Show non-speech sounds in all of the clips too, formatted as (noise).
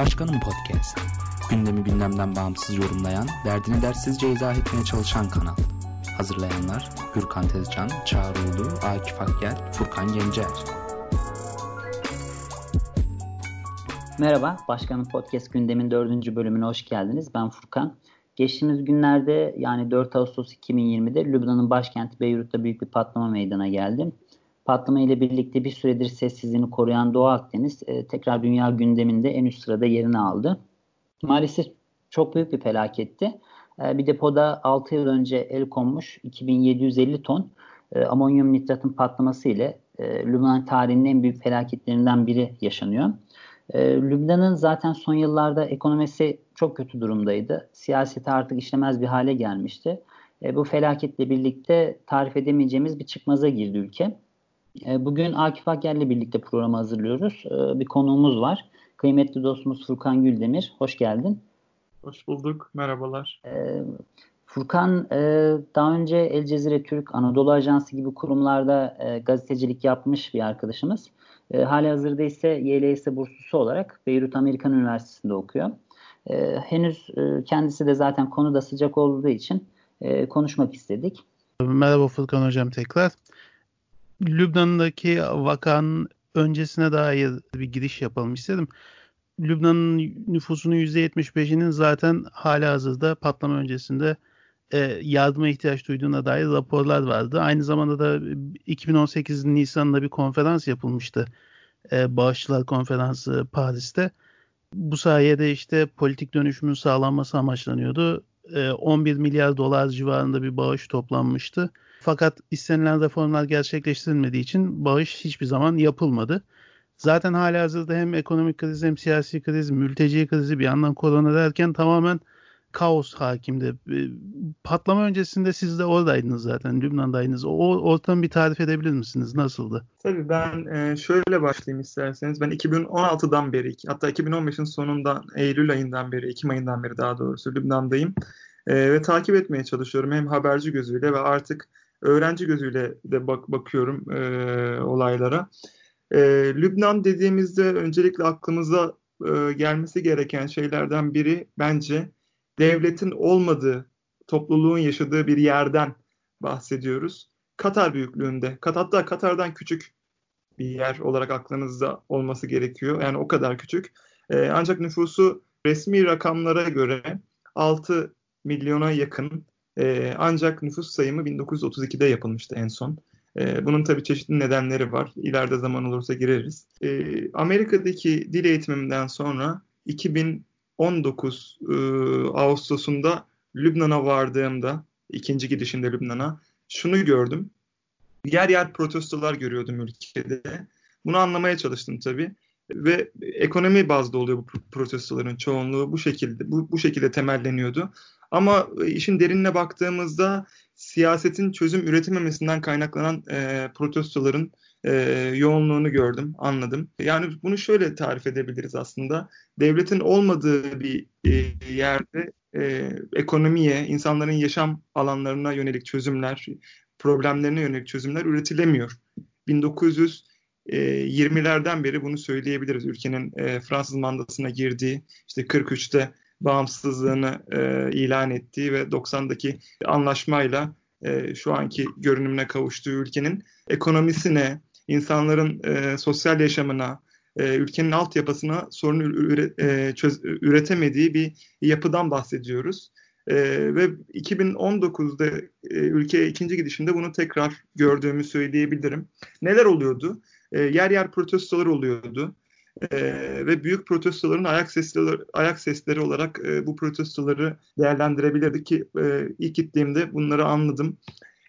Başkanım Podcast. Gündemi gündemden bağımsız yorumlayan, derdini dersizce izah etmeye çalışan kanal. Hazırlayanlar Gürkan Tezcan, Çağrı Ulu, Akif Akgel, Furkan Gencer. Merhaba, Başkanım Podcast gündemin dördüncü bölümüne hoş geldiniz. Ben Furkan. Geçtiğimiz günlerde yani 4 Ağustos 2020'de Lübnan'ın başkenti Beyrut'ta büyük bir patlama meydana geldi. Patlama ile birlikte bir süredir sessizliğini koruyan Doğu Akdeniz e, tekrar dünya gündeminde en üst sırada yerini aldı. Maalesef çok büyük bir felaketti. E, bir depoda 6 yıl önce el konmuş 2750 ton e, amonyum nitratın patlaması ile e, Lübnan tarihinin en büyük felaketlerinden biri yaşanıyor. E, Lübnan'ın zaten son yıllarda ekonomisi çok kötü durumdaydı. Siyaseti artık işlemez bir hale gelmişti. E, bu felaketle birlikte tarif edemeyeceğimiz bir çıkmaza girdi ülke. E, bugün Akif Akgel birlikte programı hazırlıyoruz. E, bir konuğumuz var. Kıymetli dostumuz Furkan Güldemir. Hoş geldin. Hoş bulduk. Merhabalar. E, Furkan daha önce El Cezire Türk, Anadolu Ajansı gibi kurumlarda gazetecilik yapmış bir arkadaşımız. Hali hazırda ise YLS burslusu olarak Beyrut Amerikan Üniversitesi'nde okuyor. Henüz kendisi de zaten konuda sıcak olduğu için konuşmak istedik. Merhaba Furkan Hocam tekrar. Lübnan'daki vakanın öncesine dair bir giriş yapalım istedim. Lübnan'ın nüfusunun %75'inin zaten hala hazırda patlama öncesinde e, yardıma ihtiyaç duyduğuna dair raporlar vardı. Aynı zamanda da 2018 Nisan'da bir konferans yapılmıştı. E, Bağışçılar Konferansı Paris'te. Bu sayede işte politik dönüşümün sağlanması amaçlanıyordu. E, 11 milyar dolar civarında bir bağış toplanmıştı. Fakat istenilen reformlar gerçekleştirilmediği için bağış hiçbir zaman yapılmadı. Zaten hala hazırda hem ekonomik kriz hem siyasi kriz, mülteci krizi bir yandan korona derken tamamen kaos hakimdi. Patlama öncesinde siz de oradaydınız zaten, Lübnan'daydınız. O ortamı bir tarif edebilir misiniz? Nasıldı? Tabii ben e, şöyle başlayayım isterseniz. Ben 2016'dan beri, hatta 2015'in sonundan, Eylül ayından beri, Ekim ayından beri daha doğrusu Lübnan'dayım. E, ve takip etmeye çalışıyorum hem haberci gözüyle ve artık öğrenci gözüyle de bak bakıyorum e, olaylara. E, Lübnan dediğimizde öncelikle aklımıza e, gelmesi gereken şeylerden biri bence devletin olmadığı, topluluğun yaşadığı bir yerden bahsediyoruz. Katar büyüklüğünde, hatta Katar'dan küçük bir yer olarak aklınızda olması gerekiyor. Yani o kadar küçük. E, ancak nüfusu resmi rakamlara göre 6 milyona yakın e, ancak nüfus sayımı 1932'de yapılmıştı en son. E, bunun tabii çeşitli nedenleri var. İleride zaman olursa gireriz. E, Amerika'daki dil eğitimimden sonra 2019 e, Ağustos'unda Lübnan'a vardığımda, ikinci gidişimde Lübnan'a şunu gördüm. Yer yer protestolar görüyordum ülkede. Bunu anlamaya çalıştım tabii ve ekonomi bazlı oluyor bu protestoların çoğunluğu bu şekilde bu, bu şekilde temelleniyordu. Ama e, işin derinine baktığımızda siyasetin çözüm üretememesinden kaynaklanan e, protestoların e, yoğunluğunu gördüm, anladım. Yani bunu şöyle tarif edebiliriz aslında. Devletin olmadığı bir e, yerde e, ekonomiye, insanların yaşam alanlarına yönelik çözümler, problemlerine yönelik çözümler üretilemiyor. 1920'lerden beri bunu söyleyebiliriz. Ülkenin e, Fransız mandasına girdiği, işte 43'te bağımsızlığını e, ilan ettiği ve 90'daki anlaşmayla e, şu anki görünümüne kavuştuğu ülkenin ekonomisine, insanların e, sosyal yaşamına, e, ülkenin altyapısına sorun üre, e, çöz, üretemediği bir yapıdan bahsediyoruz. E, ve 2019'da e, ülkeye ikinci gidişinde bunu tekrar gördüğümü söyleyebilirim. Neler oluyordu? E, yer yer protestolar oluyordu e, ve büyük protestoların ayak sesleri ayak sesleri olarak e, bu protestoları değerlendirebilirdik ki e, ilk gittiğimde bunları anladım.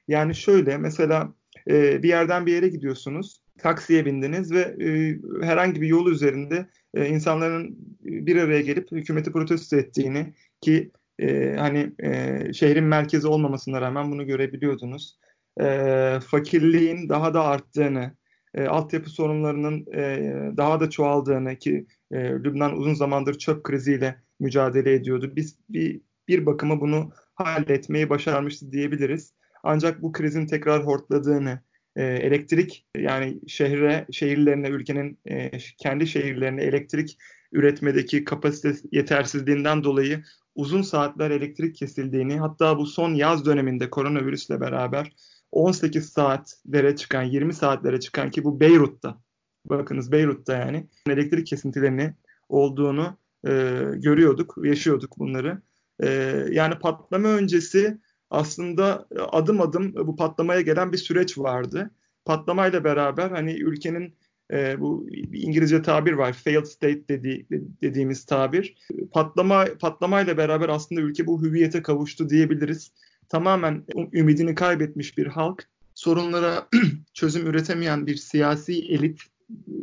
Yani şöyle mesela e, bir yerden bir yere gidiyorsunuz, taksiye bindiniz ve e, herhangi bir yol üzerinde e, insanların bir araya gelip hükümeti protesto ettiğini ki e, hani e, şehrin merkezi olmamasına rağmen bunu görebiliyordunuz. E, fakirliğin daha da arttığını, e, altyapı sorunlarının e, daha da çoğaldığını ki e, Lübnan uzun zamandır çöp kriziyle mücadele ediyordu. Biz bir, bir bakıma bunu halletmeyi başarmıştı diyebiliriz. Ancak bu krizin tekrar hortladığını, e, elektrik yani şehre, şehirlerine, ülkenin e, kendi şehirlerine elektrik üretmedeki kapasite yetersizliğinden dolayı uzun saatler elektrik kesildiğini hatta bu son yaz döneminde koronavirüsle beraber 18 saatlere çıkan 20 saatlere çıkan ki bu Beyrut'ta bakınız Beyrut'ta yani elektrik kesintilerini olduğunu e, görüyorduk, yaşıyorduk bunları. E, yani patlama öncesi aslında adım adım bu patlamaya gelen bir süreç vardı. Patlamayla beraber hani ülkenin e, bu İngilizce tabir var, failed state dedi, dediğimiz tabir. Patlama patlamayla beraber aslında ülke bu hüviyete kavuştu diyebiliriz. Tamamen ümidini kaybetmiş bir halk, sorunlara (clears throat) çözüm üretemeyen bir siyasi elit,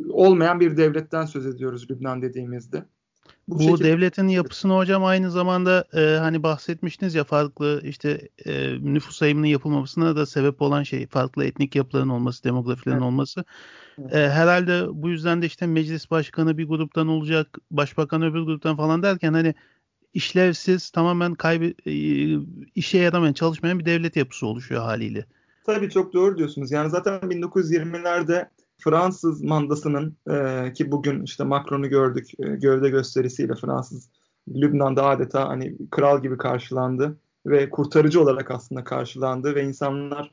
olmayan bir devletten söz ediyoruz Lübnan dediğimizde. Bu, bu şekilde... devletin yapısını hocam aynı zamanda e, hani bahsetmiştiniz ya farklı işte e, nüfus sayımının yapılmamasına da sebep olan şey farklı etnik yapıların olması, demografilerin evet. olması. Evet. E, herhalde bu yüzden de işte meclis başkanı bir gruptan olacak, başbakan öbür gruptan falan derken hani işlevsiz, tamamen kaybı e, işe yaramayan, çalışmayan bir devlet yapısı oluşuyor haliyle. Tabii çok doğru diyorsunuz. Yani zaten 1920'lerde Fransız mandasının e, ki bugün işte Macron'u gördük e, gövde gösterisiyle Fransız Lübnan'da adeta hani kral gibi karşılandı ve kurtarıcı olarak aslında karşılandı ve insanlar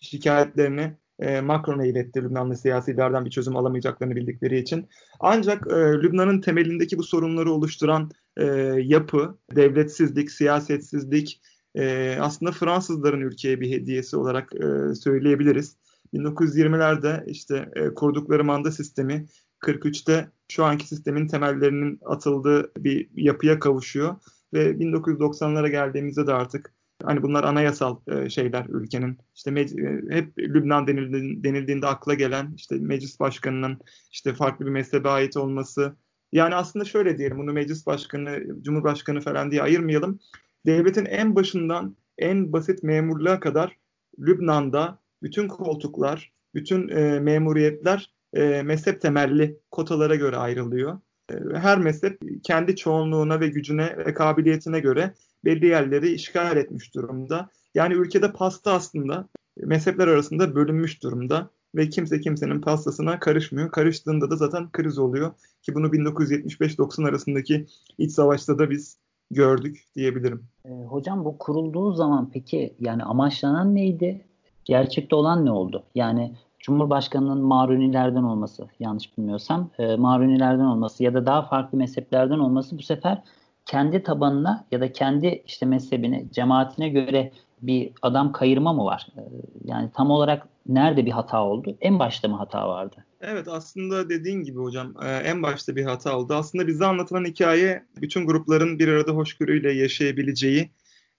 şikayetlerini e, Macron'a iletti Lübnanlı siyasilerden bir çözüm alamayacaklarını bildikleri için. Ancak e, Lübnan'ın temelindeki bu sorunları oluşturan e, yapı, devletsizlik, siyasetsizlik e, aslında Fransızların ülkeye bir hediyesi olarak e, söyleyebiliriz. 1920'lerde işte e, kurdukları manda sistemi 43'te şu anki sistemin temellerinin atıldığı bir yapıya kavuşuyor ve 1990'lara geldiğimizde de artık hani bunlar anayasal e, şeyler ülkenin işte e, hep Lübnan denildiğinde, akla gelen işte meclis başkanının işte farklı bir mezhebe ait olması yani aslında şöyle diyelim bunu meclis başkanı, cumhurbaşkanı falan diye ayırmayalım. Devletin en başından en basit memurluğa kadar Lübnan'da bütün koltuklar, bütün e, memuriyetler e, mezhep temelli kotalara göre ayrılıyor. E, her mezhep kendi çoğunluğuna ve gücüne ve kabiliyetine göre belli yerleri işgal etmiş durumda. Yani ülkede pasta aslında mezhepler arasında bölünmüş durumda ve kimse kimsenin pastasına karışmıyor. Karıştığında da zaten kriz oluyor ki bunu 1975-90 arasındaki iç savaşta da biz gördük diyebilirim. E, hocam bu kurulduğu zaman peki yani amaçlanan neydi? Gerçekte olan ne oldu? Yani Cumhurbaşkanının Marunilerden olması yanlış bilmiyorsam e, Marunilerden olması ya da daha farklı mezheplerden olması bu sefer kendi tabanına ya da kendi işte mezhebine, cemaatine göre bir adam kayırma mı var? E, yani tam olarak nerede bir hata oldu? En başta mı hata vardı? Evet aslında dediğin gibi hocam e, en başta bir hata oldu. Aslında bize anlatılan hikaye bütün grupların bir arada hoşgörüyle yaşayabileceği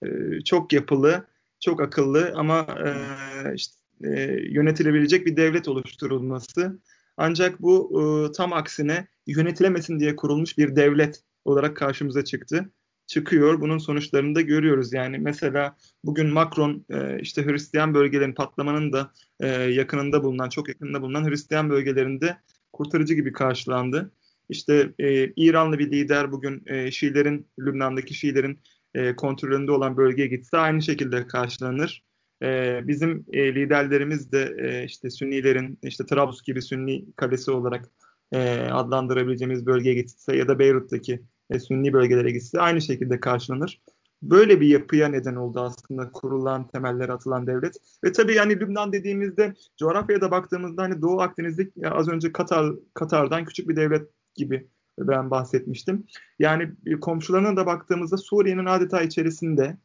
e, çok yapılı çok akıllı ama e, işte, yönetilebilecek bir devlet oluşturulması. Ancak bu tam aksine yönetilemesin diye kurulmuş bir devlet olarak karşımıza çıktı. Çıkıyor. Bunun sonuçlarını da görüyoruz. Yani mesela bugün Macron e, işte Hristiyan bölgelerin patlamanın da e, yakınında bulunan, çok yakınında bulunan Hristiyan bölgelerinde kurtarıcı gibi karşılandı. İşte e, İranlı bir lider bugün e, Şiilerin, Lübnan'daki Şiilerin kontrolünde olan bölgeye gitse aynı şekilde karşılanır. Bizim liderlerimiz de işte Sünnilerin işte Trablus gibi Sünni kalesi olarak adlandırabileceğimiz bölgeye gitse ya da Beyrut'taki e, Sünni bölgelere gitse aynı şekilde karşılanır. Böyle bir yapıya neden oldu aslında kurulan temeller atılan devlet. Ve tabii yani Lübnan dediğimizde coğrafyaya da baktığımızda hani Doğu Akdeniz'de az önce Katar Katar'dan küçük bir devlet gibi ben bahsetmiştim. Yani komşularına da baktığımızda Suriye'nin adeta içerisinde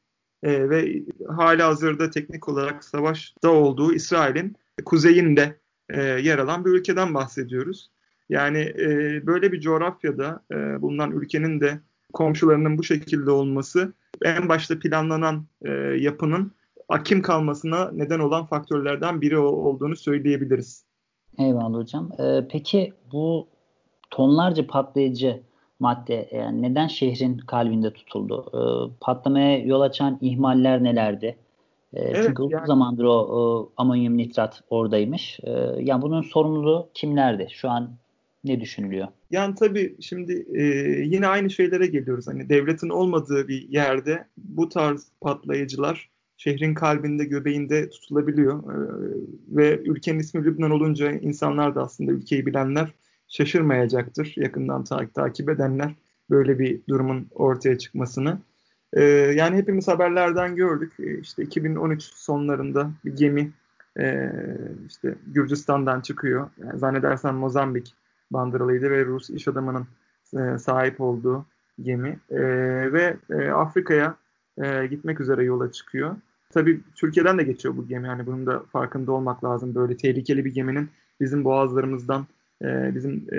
e, ve hala hazırda teknik olarak savaşta olduğu İsrail'in kuzeyinde e, yer alan bir ülkeden bahsediyoruz. Yani e, böyle bir coğrafyada e, bulunan ülkenin de komşularının bu şekilde olması en başta planlanan e, yapının akim kalmasına neden olan faktörlerden biri olduğunu söyleyebiliriz. Eyvallah hocam. Ee, peki bu tonlarca patlayıcı madde yani neden şehrin kalbinde tutuldu? E, patlamaya yol açan ihmaller nelerdi? E, evet, çünkü uzun yani... zamandır o, o amonyum nitrat oradaymış. E, yani bunun sorumluluğu kimlerdi? Şu an ne düşünülüyor? Yani tabii şimdi e, yine aynı şeylere geliyoruz. Hani devletin olmadığı bir yerde bu tarz patlayıcılar şehrin kalbinde, göbeğinde tutulabiliyor. E, ve ülkenin ismi Lübnan olunca insanlar da aslında ülkeyi bilenler şaşırmayacaktır yakından ta- takip edenler böyle bir durumun ortaya çıkmasını. E, yani hepimiz haberlerden gördük. E, işte 2013 sonlarında bir gemi e, işte Gürcistan'dan çıkıyor. Yani zannedersem Mozambik bandıralıydı ve Rus iş adamının e, sahip olduğu gemi e, ve e, Afrika'ya e, gitmek üzere yola çıkıyor. Tabii Türkiye'den de geçiyor bu gemi. Yani bunun da farkında olmak lazım. Böyle tehlikeli bir geminin bizim boğazlarımızdan, e, bizim e,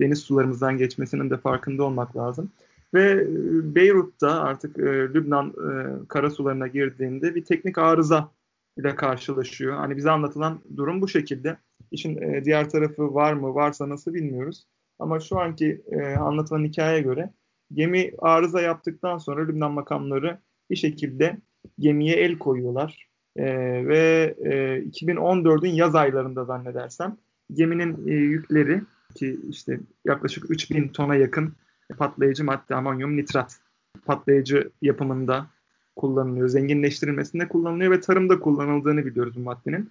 deniz sularımızdan geçmesinin de farkında olmak lazım. Ve e, Beyrut'ta artık e, Lübnan e, karasularına girdiğinde bir teknik arıza ile karşılaşıyor. Hani bize anlatılan durum bu şekilde. İşin e, diğer tarafı var mı, varsa nasıl bilmiyoruz. Ama şu anki e, anlatılan hikayeye göre gemi arıza yaptıktan sonra Lübnan makamları bir şekilde gemiye el koyuyorlar. E, ve e, 2014'ün yaz aylarında zannedersem geminin e, yükleri ki işte yaklaşık 3000 tona yakın patlayıcı madde amonyum nitrat patlayıcı yapımında kullanılıyor. Zenginleştirilmesinde kullanılıyor ve tarımda kullanıldığını biliyoruz bu maddenin.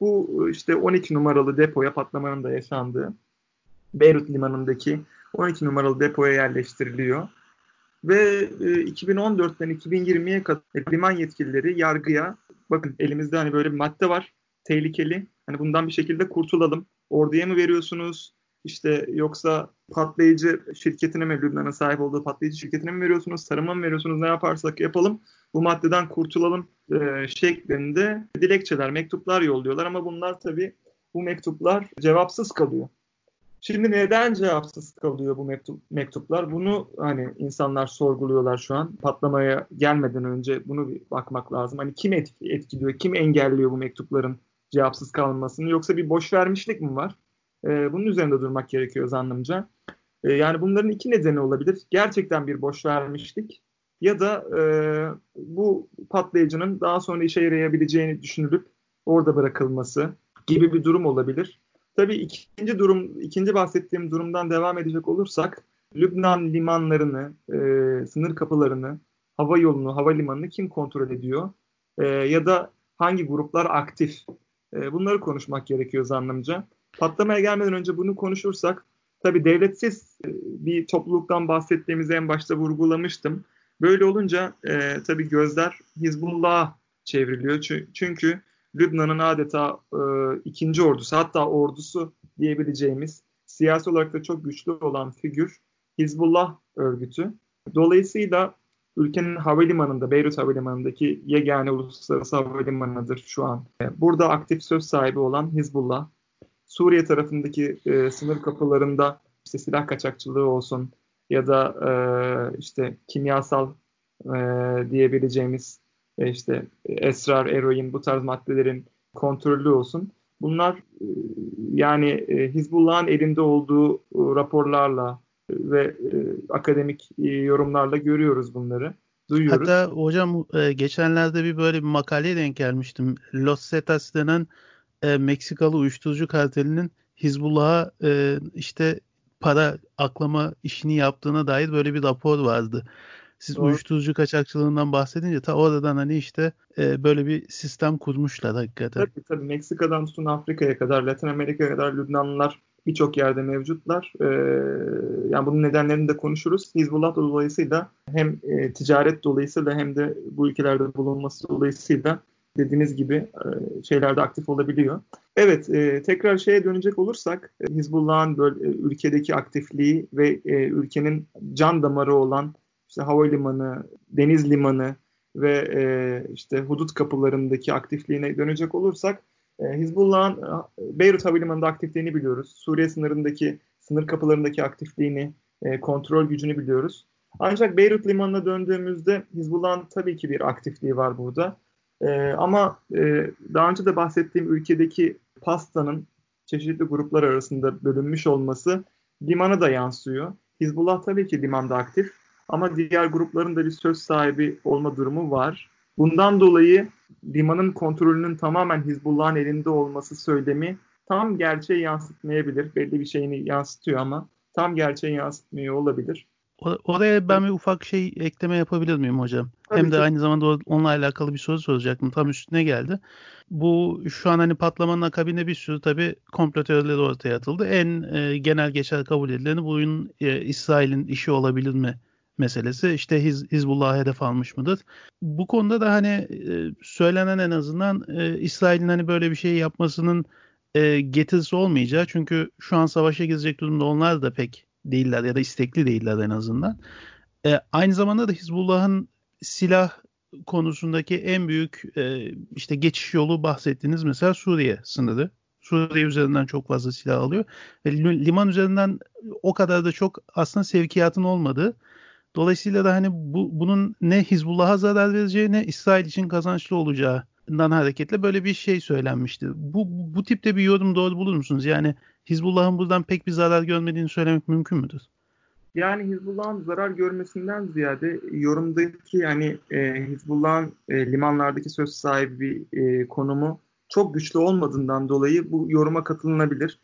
Bu işte 12 numaralı depoya patlamanın da yaşandığı Beyrut limanındaki 12 numaralı depoya yerleştiriliyor. Ve 2014'ten e, 2020'ye kadar liman yetkilileri yargıya bakın elimizde hani böyle bir madde var tehlikeli. Hani bundan bir şekilde kurtulalım. Orduya mı veriyorsunuz? İşte yoksa patlayıcı şirketine mi Lübnan'ın sahip olduğu patlayıcı şirketine mi veriyorsunuz? Tarıma mı veriyorsunuz? Ne yaparsak yapalım. Bu maddeden kurtulalım e, şeklinde dilekçeler, mektuplar yolluyorlar ama bunlar tabii bu mektuplar cevapsız kalıyor. Şimdi neden cevapsız kalıyor bu mektup, mektuplar? Bunu hani insanlar sorguluyorlar şu an. Patlamaya gelmeden önce bunu bir bakmak lazım. Hani kim etkiliyor, kim engelliyor bu mektupların cevapsız kalmasını? Yoksa bir boş vermişlik mi var? Ee, bunun üzerinde durmak gerekiyor zannımca. Ee, yani bunların iki nedeni olabilir. Gerçekten bir boş vermişlik ya da e, bu patlayıcının daha sonra işe yarayabileceğini düşünülüp orada bırakılması gibi bir durum olabilir. Tabii ikinci durum, ikinci bahsettiğim durumdan devam edecek olursak Lübnan limanlarını, e, sınır kapılarını, hava yolunu, havalimanını kim kontrol ediyor? E, ya da hangi gruplar aktif? E, bunları konuşmak gerekiyor zannımca. Patlamaya gelmeden önce bunu konuşursak, tabii devletsiz e, bir topluluktan bahsettiğimizi en başta vurgulamıştım. Böyle olunca e, tabii gözler Hizbullah'a çevriliyor. Çünkü Lübnan'ın adeta e, ikinci ordusu hatta ordusu diyebileceğimiz siyasi olarak da çok güçlü olan figür Hizbullah örgütü. Dolayısıyla ülkenin havalimanında, Beyrut Havalimanı'ndaki yegane uluslararası havalimanıdır şu an. E, burada aktif söz sahibi olan Hizbullah, Suriye tarafındaki e, sınır kapılarında işte silah kaçakçılığı olsun ya da e, işte kimyasal e, diyebileceğimiz e, işte esrar, eroin bu tarz maddelerin kontrollü olsun. Bunlar e, yani e, Hizbullah'ın elinde olduğu raporlarla ve akademik yorumlarla görüyoruz bunları. Duyuyoruz. Hatta hocam geçenlerde bir böyle bir makaleye denk gelmiştim. Los Zetas denen Meksikalı uyuşturucu kartelinin Hizbullah'a işte para aklama işini yaptığına dair böyle bir rapor vardı. Siz Doğru. uyuşturucu kaçakçılığından bahsedince ta oradan hani işte e, böyle bir sistem kurmuşlar hakikaten. Tabii tabii Meksika'dan tutun Afrika'ya kadar, Latin Amerika'ya kadar Lübnanlılar birçok yerde mevcutlar. Ee, yani bunun nedenlerini de konuşuruz. Hizbullah dolayısıyla hem e, ticaret dolayısıyla hem de bu ülkelerde bulunması dolayısıyla dediğiniz gibi e, şeylerde aktif olabiliyor. Evet, e, tekrar şeye dönecek olursak e, Hizbullah'ın böyle ülkedeki aktifliği ve ülkenin can damarı olan işte havalimanı, deniz limanı ve işte hudut kapılarındaki aktifliğine dönecek olursak e, Hizbullah'ın Beyrut Havalimanı'nda aktifliğini biliyoruz. Suriye sınırındaki sınır kapılarındaki aktifliğini, kontrol gücünü biliyoruz. Ancak Beyrut Limanı'na döndüğümüzde Hizbullah'ın tabii ki bir aktifliği var burada. E, ama e, daha önce de bahsettiğim ülkedeki pastanın çeşitli gruplar arasında bölünmüş olması limana da yansıyor. Hizbullah tabii ki limanda aktif ama diğer grupların da bir söz sahibi olma durumu var. Bundan dolayı limanın kontrolünün tamamen Hizbullah'ın elinde olması söylemi tam gerçeği yansıtmayabilir. Belli bir şeyini yansıtıyor ama tam gerçeği yansıtmıyor olabilir. Oraya ben bir ufak şey ekleme yapabilir miyim hocam? Tabii Hem de ki. aynı zamanda onunla alakalı bir soru soracaktım. Tam üstüne geldi. Bu şu an hani patlamanın akabinde bir sürü tabii komplo teorileri ortaya atıldı. En e, genel geçer kabul edileni bunun e, İsrail'in işi olabilir mi meselesi. İşte Hiz, Hizbullah hedef almış mıdır? Bu konuda da hani e, söylenen en azından e, İsrail'in hani böyle bir şey yapmasının e, getirisi olmayacağı. Çünkü şu an savaşa girecek durumda onlar da pek değiller ya da istekli değiller en azından. E, aynı zamanda da Hizbullah'ın silah konusundaki en büyük e, işte geçiş yolu bahsettiğiniz mesela Suriye sınırı. Suriye üzerinden çok fazla silah alıyor. Ve liman üzerinden o kadar da çok aslında sevkiyatın olmadığı. Dolayısıyla da hani bu, bunun ne Hizbullah'a zarar vereceği ne İsrail için kazançlı olacağından hareketle böyle bir şey söylenmişti. Bu, bu, bu tipte bir yorum doğru bulur musunuz? Yani Hizbullah'ın buradan pek bir zarar görmediğini söylemek mümkün müdür? Yani Hizbullah'ın zarar görmesinden ziyade yorumdaki yani e, Hizbullah'ın e, limanlardaki söz sahibi e, konumu çok güçlü olmadığından dolayı bu yoruma katılınabilir.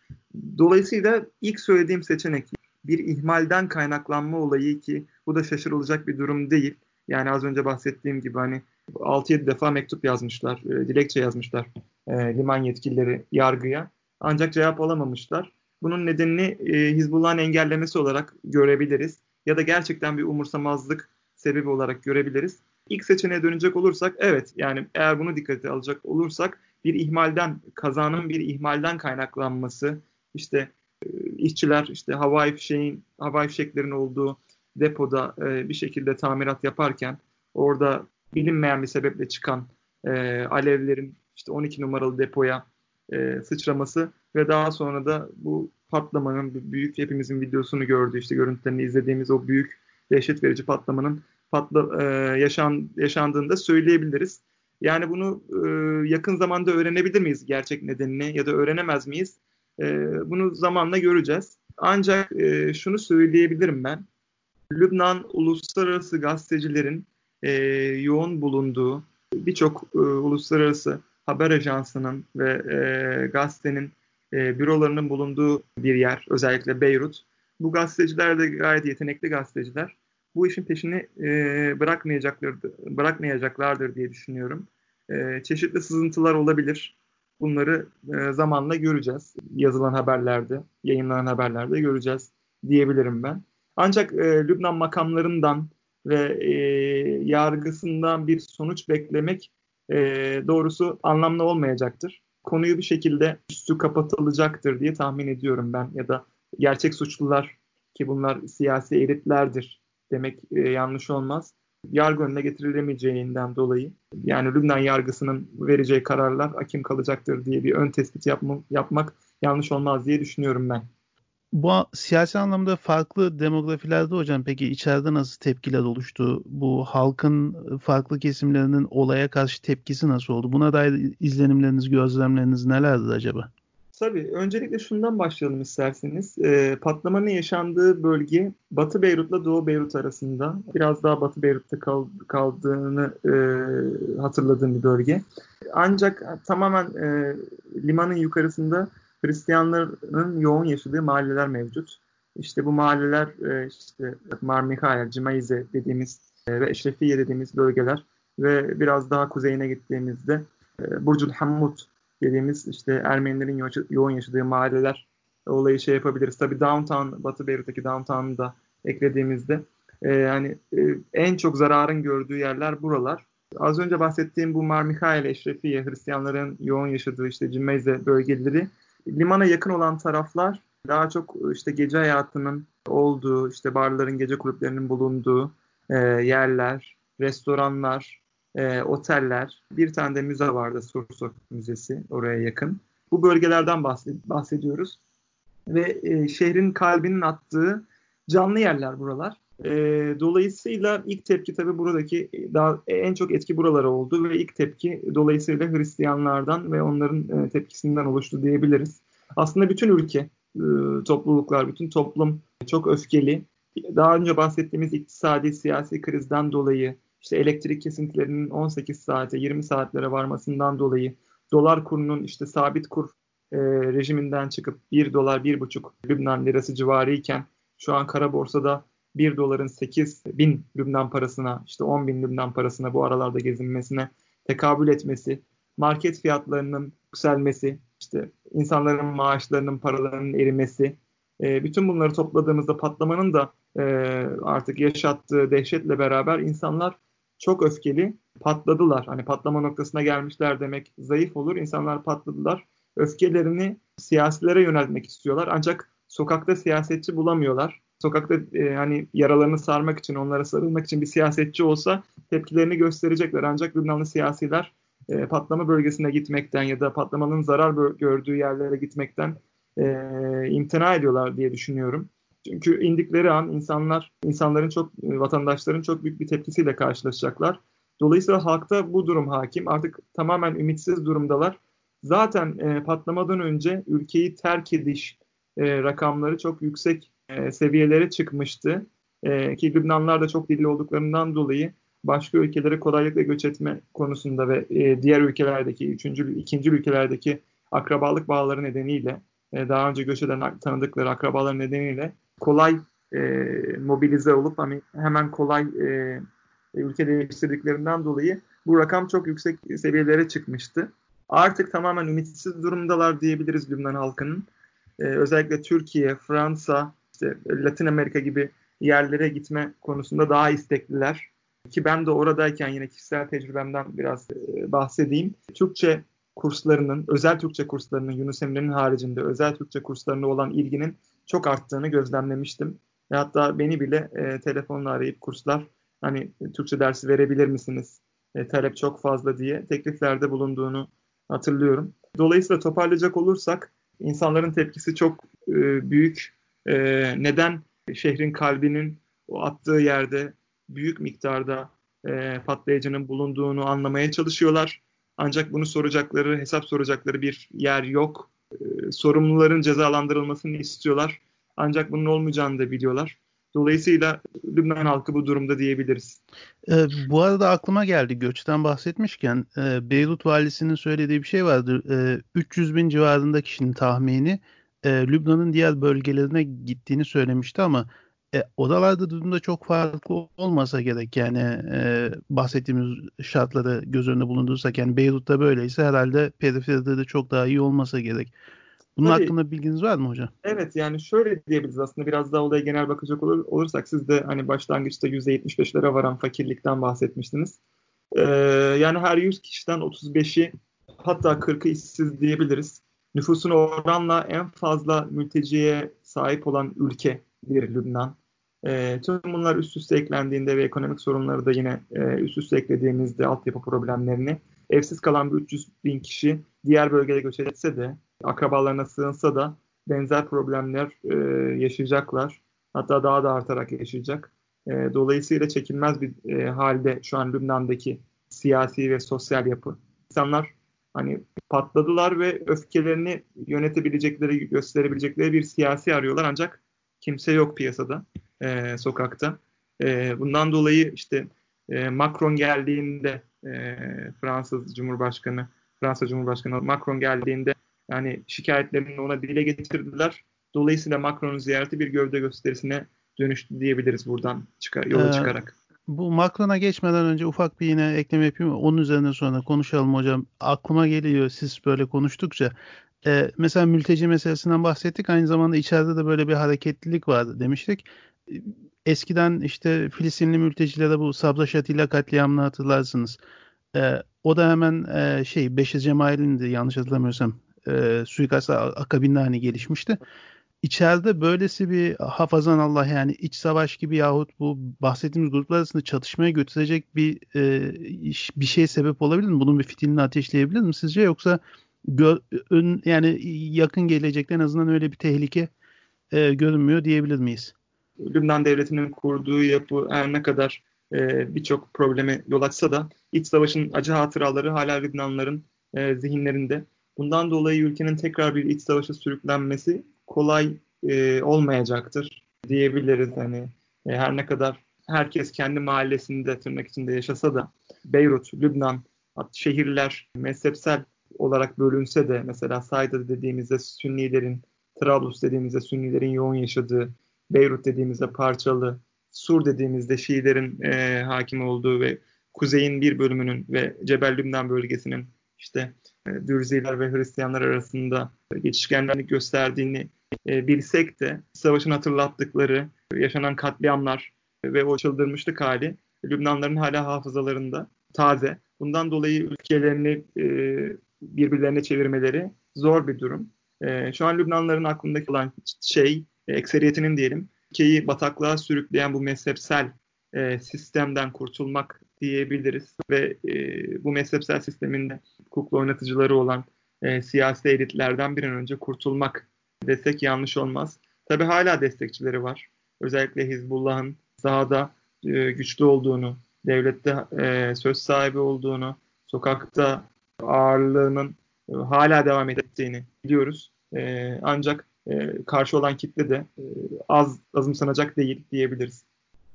Dolayısıyla ilk söylediğim seçenek bir ihmalden kaynaklanma olayı ki bu da şaşırılacak bir durum değil. Yani az önce bahsettiğim gibi hani 6-7 defa mektup yazmışlar, e, dilekçe yazmışlar e, liman yetkilileri yargıya. Ancak cevap alamamışlar. Bunun nedenini e, Hizbullah'ın engellemesi olarak görebiliriz. Ya da gerçekten bir umursamazlık sebebi olarak görebiliriz. İlk seçeneğe dönecek olursak evet yani eğer bunu dikkate alacak olursak bir ihmalden, kazanın bir ihmalden kaynaklanması, işte e, işçiler işte havai fişeğin, havai fişeklerin olduğu depoda e, bir şekilde tamirat yaparken orada bilinmeyen bir sebeple çıkan e, alevlerin işte 12 numaralı depoya e, sıçraması ve daha sonra da bu patlamanın büyük hepimizin videosunu gördüğü işte görüntülerini izlediğimiz o büyük dehşet verici patlamanın patla, e, yaşan, yaşandığında söyleyebiliriz. Yani bunu e, yakın zamanda öğrenebilir miyiz gerçek nedenini ya da öğrenemez miyiz? E, bunu zamanla göreceğiz. Ancak e, şunu söyleyebilirim ben. Lübnan uluslararası gazetecilerin e, yoğun bulunduğu birçok e, uluslararası haber ajansının ve e, gazetenin e, bürolarının bulunduğu bir yer. Özellikle Beyrut. Bu gazeteciler de gayet yetenekli gazeteciler. Bu işin peşini e, bırakmayacaklardır, bırakmayacaklardır diye düşünüyorum. E, çeşitli sızıntılar olabilir. Bunları e, zamanla göreceğiz. Yazılan haberlerde, yayınlanan haberlerde göreceğiz diyebilirim ben. Ancak e, Lübnan makamlarından ve e, yargısından bir sonuç beklemek e, doğrusu anlamlı olmayacaktır. Konuyu bir şekilde üstü kapatılacaktır diye tahmin ediyorum ben ya da gerçek suçlular ki bunlar siyasi elitlerdir demek e, yanlış olmaz. Yargı önüne getirilemeyeceğinden dolayı yani Lübnan yargısının vereceği kararlar hakim kalacaktır diye bir ön tespit yapma, yapmak yanlış olmaz diye düşünüyorum ben. Bu siyasi anlamda farklı demografilerde hocam peki içeride nasıl tepkiler oluştu? Bu halkın farklı kesimlerinin olaya karşı tepkisi nasıl oldu? Buna dair izlenimleriniz, gözlemleriniz nelerdi acaba? Tabii. Öncelikle şundan başlayalım isterseniz. E, patlamanın yaşandığı bölge Batı Beyrut'la Doğu Beyrut arasında. Biraz daha Batı Beyrut'ta kal, kaldığını e, hatırladığım bir bölge. Ancak tamamen e, limanın yukarısında Hristiyanların yoğun yaşadığı mahalleler mevcut. İşte bu mahalleler e, işte Mar Mikhail, Cimaize dediğimiz e, ve Eşrefiye dediğimiz bölgeler ve biraz daha kuzeyine gittiğimizde e, Burcul Hammut dediğimiz işte Ermenilerin yo- yoğun yaşadığı mahalleler olayı şey yapabiliriz. Tabi downtown, Batı Beyrut'taki downtown'u da eklediğimizde e, yani e, en çok zararın gördüğü yerler buralar. Az önce bahsettiğim bu Mar Mikhail, Eşrefiye, Hristiyanların yoğun yaşadığı işte Cimeyze bölgeleri limana yakın olan taraflar daha çok işte gece hayatının olduğu, işte barların, gece kulüplerinin bulunduğu e, yerler, restoranlar, e, oteller. Bir tane de müze vardı, Sursok Müzesi oraya yakın. Bu bölgelerden bahsediyoruz. Ve e, şehrin kalbinin attığı canlı yerler buralar. E, dolayısıyla ilk tepki tabii buradaki daha en çok etki buralara oldu ve ilk tepki dolayısıyla Hristiyanlardan ve onların e, tepkisinden oluştu diyebiliriz. Aslında bütün ülke, e, topluluklar, bütün toplum çok öfkeli. Daha önce bahsettiğimiz iktisadi, siyasi krizden dolayı, işte elektrik kesintilerinin 18 saate, 20 saatlere varmasından dolayı, dolar kurunun işte sabit kur e, rejiminden çıkıp 1 dolar, 1,5 Lübnan lirası civarı iken şu an kara borsada 1 doların 8 bin Lübnan parasına işte 10 bin Lübnan parasına bu aralarda gezinmesine tekabül etmesi, market fiyatlarının yükselmesi, işte insanların maaşlarının paralarının erimesi, e, bütün bunları topladığımızda patlamanın da e, artık yaşattığı dehşetle beraber insanlar çok öfkeli patladılar. Hani patlama noktasına gelmişler demek zayıf olur. İnsanlar patladılar. Öfkelerini siyasilere yöneltmek istiyorlar. Ancak sokakta siyasetçi bulamıyorlar. Sokakta e, hani yaralarını sarmak için, onlara sarılmak için bir siyasetçi olsa tepkilerini gösterecekler. Ancak Lübnanlı siyasiler e, patlama bölgesine gitmekten ya da patlamanın zarar gördüğü yerlere gitmekten e, imtina ediyorlar diye düşünüyorum. Çünkü indikleri an insanlar, insanların çok, e, vatandaşların çok büyük bir tepkisiyle karşılaşacaklar. Dolayısıyla halkta bu durum hakim. Artık tamamen ümitsiz durumdalar. Zaten e, patlamadan önce ülkeyi terk ediş e, rakamları çok yüksek e, seviyelere çıkmıştı. E, ki Lübnanlar da çok dilli olduklarından dolayı başka ülkelere kolaylıkla göç etme konusunda ve e, diğer ülkelerdeki, üçüncü, ikinci ülkelerdeki akrabalık bağları nedeniyle, e, daha önce göç eden tanıdıkları akrabalar nedeniyle kolay e, mobilize olup hani hemen kolay e, ülke değiştirdiklerinden dolayı bu rakam çok yüksek seviyelere çıkmıştı. Artık tamamen ümitsiz durumdalar diyebiliriz Lübnan halkının. Ee, özellikle Türkiye, Fransa, işte Latin Amerika gibi yerlere gitme konusunda daha istekliler. Ki ben de oradayken yine kişisel tecrübemden biraz e, bahsedeyim. Türkçe kurslarının, özel Türkçe kurslarının Yunus Emre'nin haricinde özel Türkçe kurslarına olan ilginin çok arttığını gözlemlemiştim. Ve hatta beni bile e, telefonla arayıp kurslar hani Türkçe dersi verebilir misiniz? E, talep çok fazla diye tekliflerde bulunduğunu hatırlıyorum. Dolayısıyla toparlayacak olursak insanların tepkisi çok e, büyük. E, neden şehrin kalbinin o attığı yerde büyük miktarda e, patlayıcının bulunduğunu anlamaya çalışıyorlar. Ancak bunu soracakları, hesap soracakları bir yer yok. E, sorumluların cezalandırılmasını istiyorlar. Ancak bunun olmayacağını da biliyorlar. Dolayısıyla Lübnan halkı bu durumda diyebiliriz. E, bu arada aklıma geldi göçten bahsetmişken e, Beyrut valisinin söylediği bir şey vardı. E, 300 bin civarında kişinin tahmini e, Lübnan'ın diğer bölgelerine gittiğini söylemişti ama e, odalarda durumda çok farklı olmasa gerek yani e, bahsettiğimiz şartları göz önünde bulundurursak yani Beyrut'ta böyleyse herhalde periferide de çok daha iyi olmasa gerek. Bunun Tabii, hakkında bilginiz var mı hocam? Evet yani şöyle diyebiliriz aslında biraz daha olaya genel bakacak olur, olursak siz de hani başlangıçta %75'lere varan fakirlikten bahsetmiştiniz. Ee, yani her 100 kişiden 35'i hatta 40'ı işsiz diyebiliriz. Nüfusun oranla en fazla mülteciye sahip olan ülke bir Lübnan. E, tüm bunlar üst üste eklendiğinde ve ekonomik sorunları da yine e, üst üste eklediğimizde altyapı problemlerini evsiz kalan bir 300 bin kişi diğer bölgeye göç etse de akrabalarına sığınsa da benzer problemler e, yaşayacaklar. Hatta daha da artarak yaşayacak. E, dolayısıyla çekilmez bir e, halde şu an Lübnan'daki siyasi ve sosyal yapı. İnsanlar hani patladılar ve öfkelerini yönetebilecekleri, gösterebilecekleri bir siyasi arıyorlar ancak kimse yok piyasada, e, sokakta. E, bundan dolayı işte e, Macron geldiğinde e, Fransız Cumhurbaşkanı, Fransa Cumhurbaşkanı Macron geldiğinde yani şikayetlerini ona dile getirdiler. Dolayısıyla Macron'un ziyareti bir gövde gösterisine dönüştü diyebiliriz buradan çıkar, yola ee, çıkarak. Bu Macron'a geçmeden önce ufak bir yine ekleme yapayım. Onun üzerine sonra konuşalım hocam. Aklıma geliyor siz böyle konuştukça. E, mesela mülteci meselesinden bahsettik. Aynı zamanda içeride de böyle bir hareketlilik vardı demiştik. Eskiden işte Filistinli mültecilere bu Sabra Şatila katliamını hatırlarsınız. E, o da hemen e, şey Beşir Cemal'in de yanlış hatırlamıyorsam e, suikast akabinde hani gelişmişti. İçeride böylesi bir hafazan Allah yani iç savaş gibi yahut bu bahsettiğimiz gruplar arasında çatışmaya götürecek bir e, bir şey sebep olabilir mi? Bunun bir fitilini ateşleyebilir mi sizce yoksa gö- ön, yani yakın gelecekte en azından öyle bir tehlike e, görünmüyor diyebilir miyiz? Lübnan devletinin kurduğu yapı her ne kadar e, birçok probleme yol açsa da iç savaşın acı hatıraları hala Lübnanların e, zihinlerinde. Bundan dolayı ülkenin tekrar bir iç savaşa sürüklenmesi kolay e, olmayacaktır diyebiliriz. Hani e, her ne kadar herkes kendi mahallesinde tırnak içinde yaşasa da Beyrut, Lübnan, şehirler mezhepsel olarak bölünse de mesela Sayda dediğimizde Sünnilerin, Trablus dediğimizde Sünnilerin yoğun yaşadığı, Beyrut dediğimizde parçalı, Sur dediğimizde Şiilerin e, hakim olduğu ve kuzeyin bir bölümünün ve Cebel Lübnan bölgesinin işte e, Dürziler ve Hristiyanlar arasında geçişkenlik gösterdiğini e, bilsek de savaşın hatırlattıkları, yaşanan katliamlar ve o çıldırmışlık hali Lübnanların hala hafızalarında taze. Bundan dolayı ülkelerini e, birbirlerine çevirmeleri zor bir durum. E, şu an Lübnanların aklındaki olan şey, e, ekseriyetinin diyelim, ülkeyi bataklığa sürükleyen bu mezhepsel e, sistemden kurtulmak diyebiliriz. Ve e, bu mezhepsel sisteminde kukla oynatıcıları olan e, siyasi elitlerden bir an önce kurtulmak desek yanlış olmaz. Tabi hala destekçileri var. Özellikle Hizbullah'ın sahada e, güçlü olduğunu, devlette e, söz sahibi olduğunu, sokakta ağırlığının e, hala devam ettiğini biliyoruz. E, ancak e, karşı olan kitle de e, az azımsanacak değil diyebiliriz.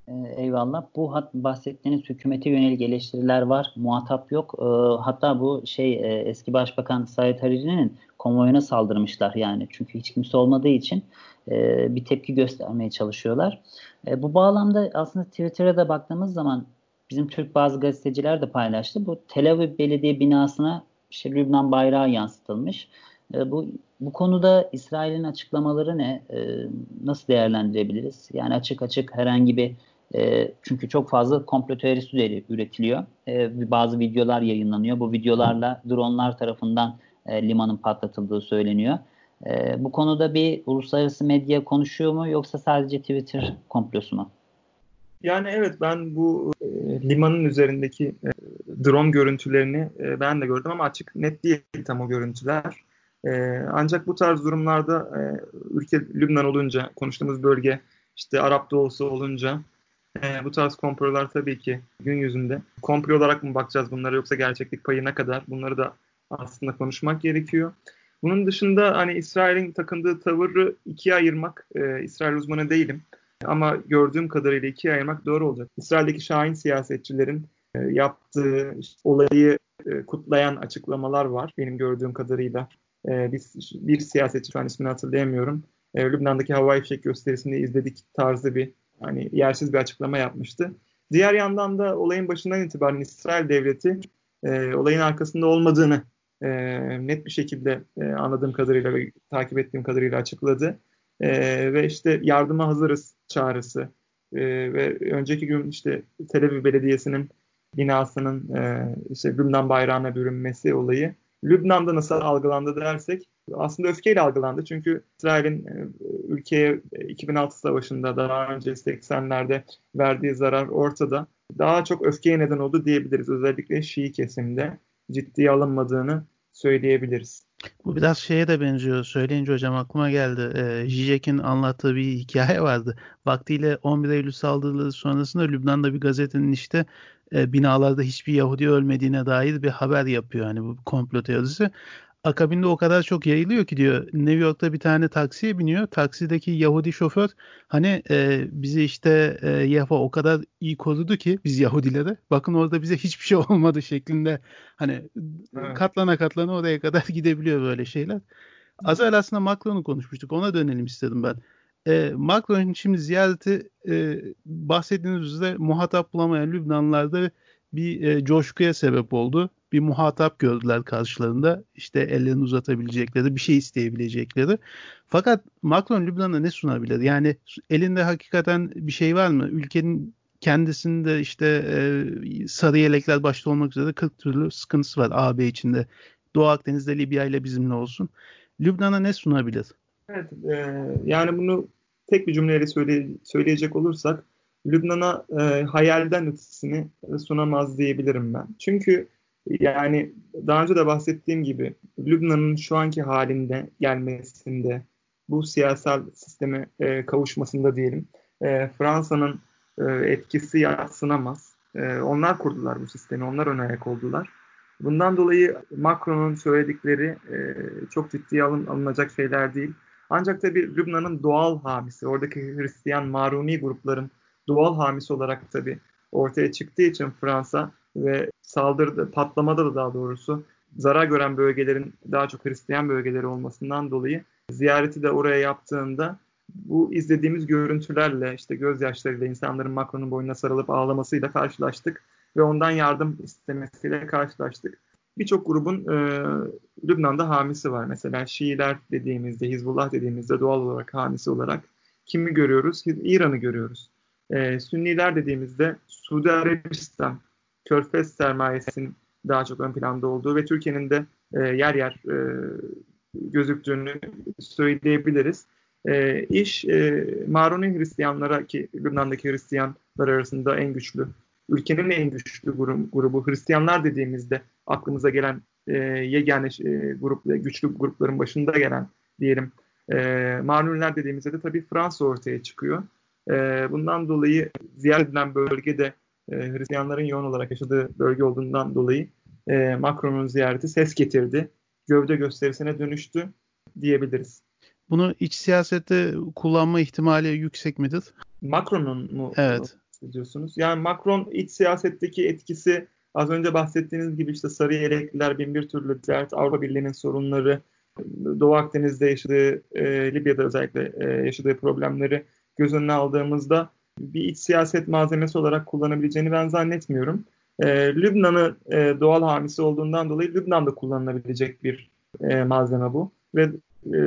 E, eyvallah. Bu hat, bahsettiğiniz hükümete yönelik eleştiriler var. Muhatap yok. E, hatta bu şey e, eski başbakan Said Hariri'nin konvoyuna saldırmışlar yani. Çünkü hiç kimse olmadığı için e, bir tepki göstermeye çalışıyorlar. E, bu bağlamda aslında Twitter'a da baktığımız zaman bizim Türk bazı gazeteciler de paylaştı. Bu Tel Aviv Belediye binasına işte Lübnan bayrağı yansıtılmış. E, bu bu konuda İsrail'in açıklamaları ne? E, nasıl değerlendirebiliriz? Yani açık açık herhangi bir e, çünkü çok fazla komplo teorisi üretiliyor. E, bazı videolar yayınlanıyor. Bu videolarla dronlar tarafından e, limanın patlatıldığı söyleniyor. E, bu konuda bir uluslararası medya konuşuyor mu yoksa sadece Twitter komplosu mu? Yani evet ben bu e, limanın üzerindeki e, drone görüntülerini e, ben de gördüm ama açık net değil tam o görüntüler. E, ancak bu tarz durumlarda e, ülke Lübnan olunca konuştuğumuz bölge işte Arap doğusu olunca e, bu tarz komplolar tabii ki gün yüzünde. Komplo olarak mı bakacağız bunlara yoksa gerçeklik payı ne kadar? Bunları da aslında konuşmak gerekiyor. Bunun dışında hani İsrail'in takındığı tavırı ikiye ayırmak, e, İsrail uzmanı değilim. Ama gördüğüm kadarıyla ikiye ayırmak doğru olacak. İsrail'deki şahin siyasetçilerin e, yaptığı işte, olayı e, kutlayan açıklamalar var benim gördüğüm kadarıyla. E, biz, bir siyasetçi şu an ismini hatırlayamıyorum. E, Lübnan'daki havai fişek gösterisinde izledik tarzı bir hani yersiz bir açıklama yapmıştı. Diğer yandan da olayın başından itibaren İsrail devleti e, olayın arkasında olmadığını e, net bir şekilde e, anladığım kadarıyla ve takip ettiğim kadarıyla açıkladı. E, ve işte yardıma hazırız çağrısı e, ve önceki gün işte Tel Aviv Belediyesi'nin binasının e, işte Lübnan bayrağına bürünmesi olayı Lübnan'da nasıl algılandı dersek aslında öfkeyle algılandı. Çünkü İsrail'in e, ülkeye 2006 savaşında daha önce 80'lerde verdiği zarar ortada. Daha çok öfkeye neden oldu diyebiliriz. Özellikle Şii kesimde ciddiye alınmadığını söyleyebiliriz. Bu biraz şeye de benziyor. Söyleyince hocam aklıma geldi. Ee, Zizek'in anlattığı bir (laughs) hikaye vardı. Vaktiyle 11 Eylül saldırıları sonrasında Lübnan'da bir gazetenin işte e, binalarda hiçbir Yahudi ölmediğine dair bir haber yapıyor. Hani bu komplo teorisi akabinde o kadar çok yayılıyor ki diyor New York'ta bir tane taksiye biniyor. Taksideki Yahudi şoför hani e, bizi işte e, Yahva o kadar iyi korudu ki biz Yahudilere bakın orada bize hiçbir şey (laughs) olmadı şeklinde hani evet. katlana katlana oraya kadar (laughs) gidebiliyor böyle şeyler. Az evvel aslında Macron'u konuşmuştuk. Ona dönelim istedim ben. E, Macron'un şimdi ziyareti e, bahsettiğiniz üzere muhatap bulamayan Lübnanlılarda bir e, coşkuya sebep oldu bir muhatap gördüler karşılarında. İşte ellerini uzatabilecekleri, bir şey isteyebilecekleri. Fakat Macron Lübnan'a ne sunabilir? Yani elinde hakikaten bir şey var mı? Ülkenin kendisinde işte e, sarı yelekler başta olmak üzere 40 türlü sıkıntısı var AB içinde. Doğu Akdeniz'de Libya ile bizimle olsun. Lübnan'a ne sunabilir? Evet, e, yani bunu tek bir cümleyle söyle, söyleyecek olursak Lübnan'a e, hayalden ötesini sunamaz diyebilirim ben. Çünkü yani daha önce de bahsettiğim gibi Lübnan'ın şu anki halinde gelmesinde, bu siyasal sisteme e, kavuşmasında diyelim, e, Fransa'nın e, etkisi yatsınamaz. E, onlar kurdular bu sistemi, onlar ön ayak oldular. Bundan dolayı Macron'un söyledikleri e, çok ciddiye alın, alınacak şeyler değil. Ancak tabii Lübnan'ın doğal hamisi, oradaki Hristiyan Maruni grupların doğal hamisi olarak tabii ortaya çıktığı için Fransa ve saldırı patlamada da daha doğrusu zarar gören bölgelerin daha çok Hristiyan bölgeleri olmasından dolayı ziyareti de oraya yaptığında bu izlediğimiz görüntülerle işte gözyaşlarıyla insanların Macron'un boynuna sarılıp ağlamasıyla karşılaştık ve ondan yardım istemesiyle karşılaştık. Birçok grubun e, Lübnan'da hamisi var. Mesela Şiiler dediğimizde, Hizbullah dediğimizde doğal olarak hamisi olarak kimi görüyoruz? İran'ı görüyoruz. E, Sünniler dediğimizde Suudi Arabistan, Körfez sermayesinin daha çok ön planda olduğu ve Türkiye'nin de e, yer yer e, gözüktüğünü söyleyebiliriz. E, iş e, Maruni Hristiyanlara ki Lübnan'daki Hristiyanlar arasında en güçlü, ülkenin en güçlü grubu, grubu Hristiyanlar dediğimizde aklımıza gelen e, yegane e, grup, güçlü grupların başında gelen diyelim e, Maruniler dediğimizde de tabii Fransa ortaya çıkıyor. E, bundan dolayı ziyaret edilen bölgede e, Hristiyanların yoğun olarak yaşadığı bölge olduğundan dolayı e, Macron'un ziyareti ses getirdi. Gövde gösterisine dönüştü diyebiliriz. Bunu iç siyasette kullanma ihtimali yüksek midir? Macron'un mu evet. diyorsunuz? Yani Macron iç siyasetteki etkisi az önce bahsettiğiniz gibi işte sarı yelekliler, bin bir türlü dert, Avrupa Birliği'nin sorunları, Doğu Akdeniz'de yaşadığı, e, Libya'da özellikle e, yaşadığı problemleri göz önüne aldığımızda bir iç siyaset malzemesi olarak kullanabileceğini ben zannetmiyorum. E, Lübnan'ı e, doğal hamisi olduğundan dolayı Lübnan'da kullanılabilecek bir e, malzeme bu. Ve e,